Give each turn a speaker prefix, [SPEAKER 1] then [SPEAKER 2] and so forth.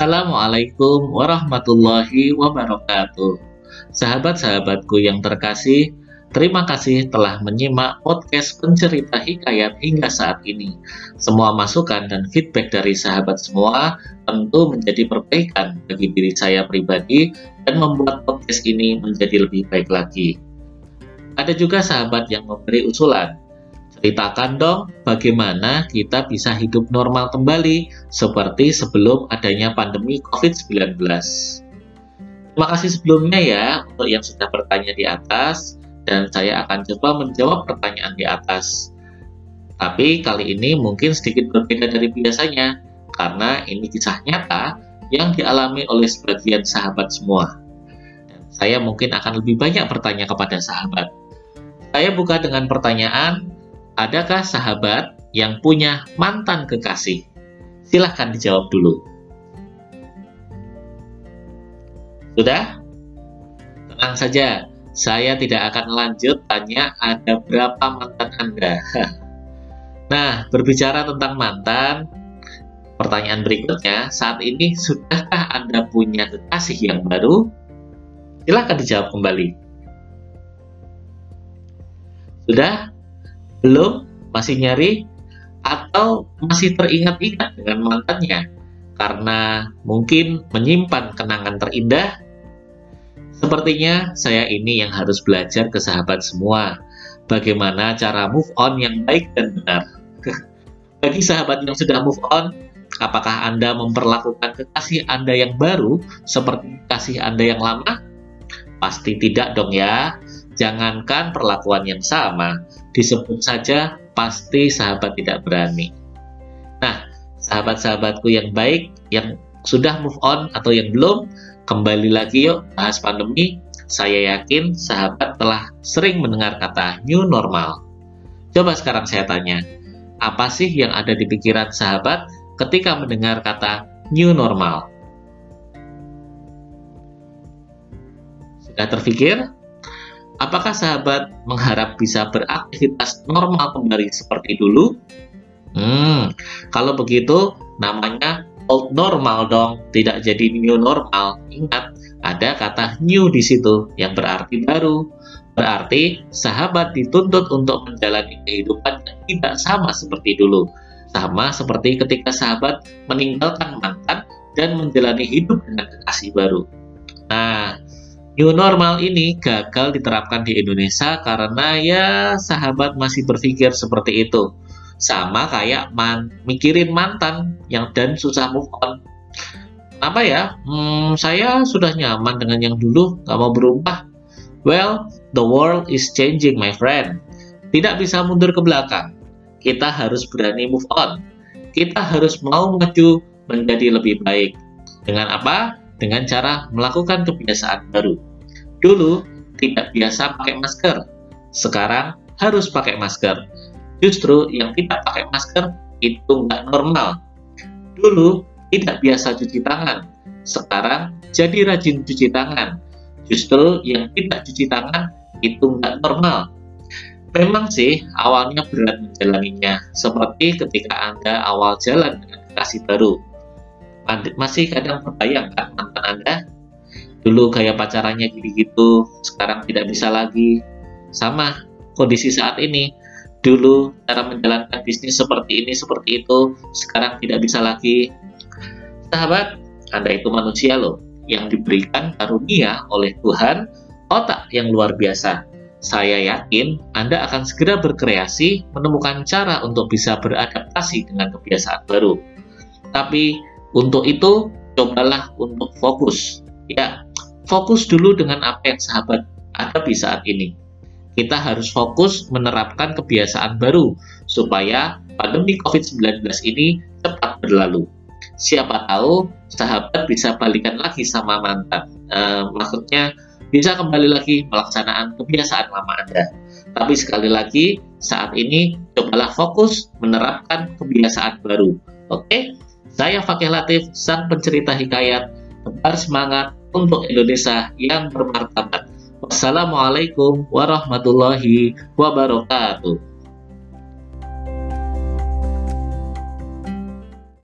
[SPEAKER 1] Assalamualaikum warahmatullahi wabarakatuh. Sahabat-sahabatku yang terkasih, terima kasih telah menyimak podcast pencerita hikayat hingga saat ini. Semua masukan dan feedback dari sahabat semua tentu menjadi perbaikan bagi diri saya pribadi dan membuat podcast ini menjadi lebih baik lagi. Ada juga sahabat yang memberi usulan, Ceritakan dong bagaimana kita bisa hidup normal kembali seperti sebelum adanya pandemi COVID-19. Terima kasih sebelumnya ya untuk yang sudah bertanya di atas dan saya akan coba menjawab pertanyaan di atas. Tapi kali ini mungkin sedikit berbeda dari biasanya karena ini kisah nyata yang dialami oleh sebagian sahabat semua. Saya mungkin akan lebih banyak bertanya kepada sahabat. Saya buka dengan pertanyaan, Adakah sahabat yang punya mantan kekasih? Silahkan dijawab dulu. Sudah? Tenang saja, saya tidak akan lanjut tanya ada berapa mantan Anda. Nah, berbicara tentang mantan, pertanyaan berikutnya, saat ini sudahkah Anda punya kekasih yang baru? Silahkan dijawab kembali. Sudah? Belum masih nyari atau masih teringat-ingat dengan mantannya. Karena mungkin menyimpan kenangan terindah. Sepertinya saya ini yang harus belajar ke sahabat semua. Bagaimana cara move on yang baik dan benar. Bagi sahabat yang sudah move on apakah Anda memperlakukan kekasih Anda yang baru seperti kasih Anda yang lama? Pasti tidak dong ya. Jangankan perlakuan yang sama, disebut saja pasti sahabat tidak berani. Nah, sahabat-sahabatku yang baik, yang sudah move on atau yang belum, kembali lagi yuk bahas pandemi. Saya yakin sahabat telah sering mendengar kata new normal. Coba sekarang saya tanya, apa sih yang ada di pikiran sahabat ketika mendengar kata new normal? Sudah terpikir? Apakah sahabat mengharap bisa beraktivitas normal kembali seperti dulu? Hmm, kalau begitu namanya old normal dong, tidak jadi new normal. Ingat, ada kata new di situ yang berarti baru. Berarti sahabat dituntut untuk menjalani kehidupan yang tidak sama seperti dulu. Sama seperti ketika sahabat meninggalkan mantan dan menjalani hidup dengan kekasih baru. Nah, New normal ini gagal diterapkan di Indonesia karena ya sahabat masih berpikir seperti itu. Sama kayak man, mikirin mantan yang dan susah move on. Kenapa ya? Hmm, saya sudah nyaman dengan yang dulu, gak mau berubah. Well, the world is changing, my friend. Tidak bisa mundur ke belakang. Kita harus berani move on. Kita harus mau maju menjadi lebih baik. Dengan apa? Dengan cara melakukan kebiasaan baru. Dulu tidak biasa pakai masker, sekarang harus pakai masker. Justru yang tidak pakai masker itu nggak normal. Dulu tidak biasa cuci tangan, sekarang jadi rajin cuci tangan. Justru yang tidak cuci tangan itu nggak normal. Memang sih awalnya berat menjalaninya, seperti ketika Anda awal jalan dengan kekasih baru. Masih kadang terbayang mantan Anda. Dulu kayak pacarannya gitu-gitu sekarang tidak bisa lagi. Sama kondisi saat ini. Dulu cara menjalankan bisnis seperti ini seperti itu sekarang tidak bisa lagi. Sahabat anda itu manusia loh yang diberikan karunia oleh Tuhan otak yang luar biasa. Saya yakin Anda akan segera berkreasi menemukan cara untuk bisa beradaptasi dengan kebiasaan baru. Tapi untuk itu cobalah untuk fokus ya fokus dulu dengan apa yang sahabat hadapi saat ini. Kita harus fokus menerapkan kebiasaan baru supaya pandemi COVID-19 ini cepat berlalu. Siapa tahu sahabat bisa balikan lagi sama mantan. E, maksudnya bisa kembali lagi melaksanaan kebiasaan lama Anda. Tapi sekali lagi, saat ini cobalah fokus menerapkan kebiasaan baru. Oke? Saya Fakih Latif, sang pencerita hikayat. Tebar semangat, untuk Indonesia yang bermartabat. Wassalamualaikum warahmatullahi wabarakatuh.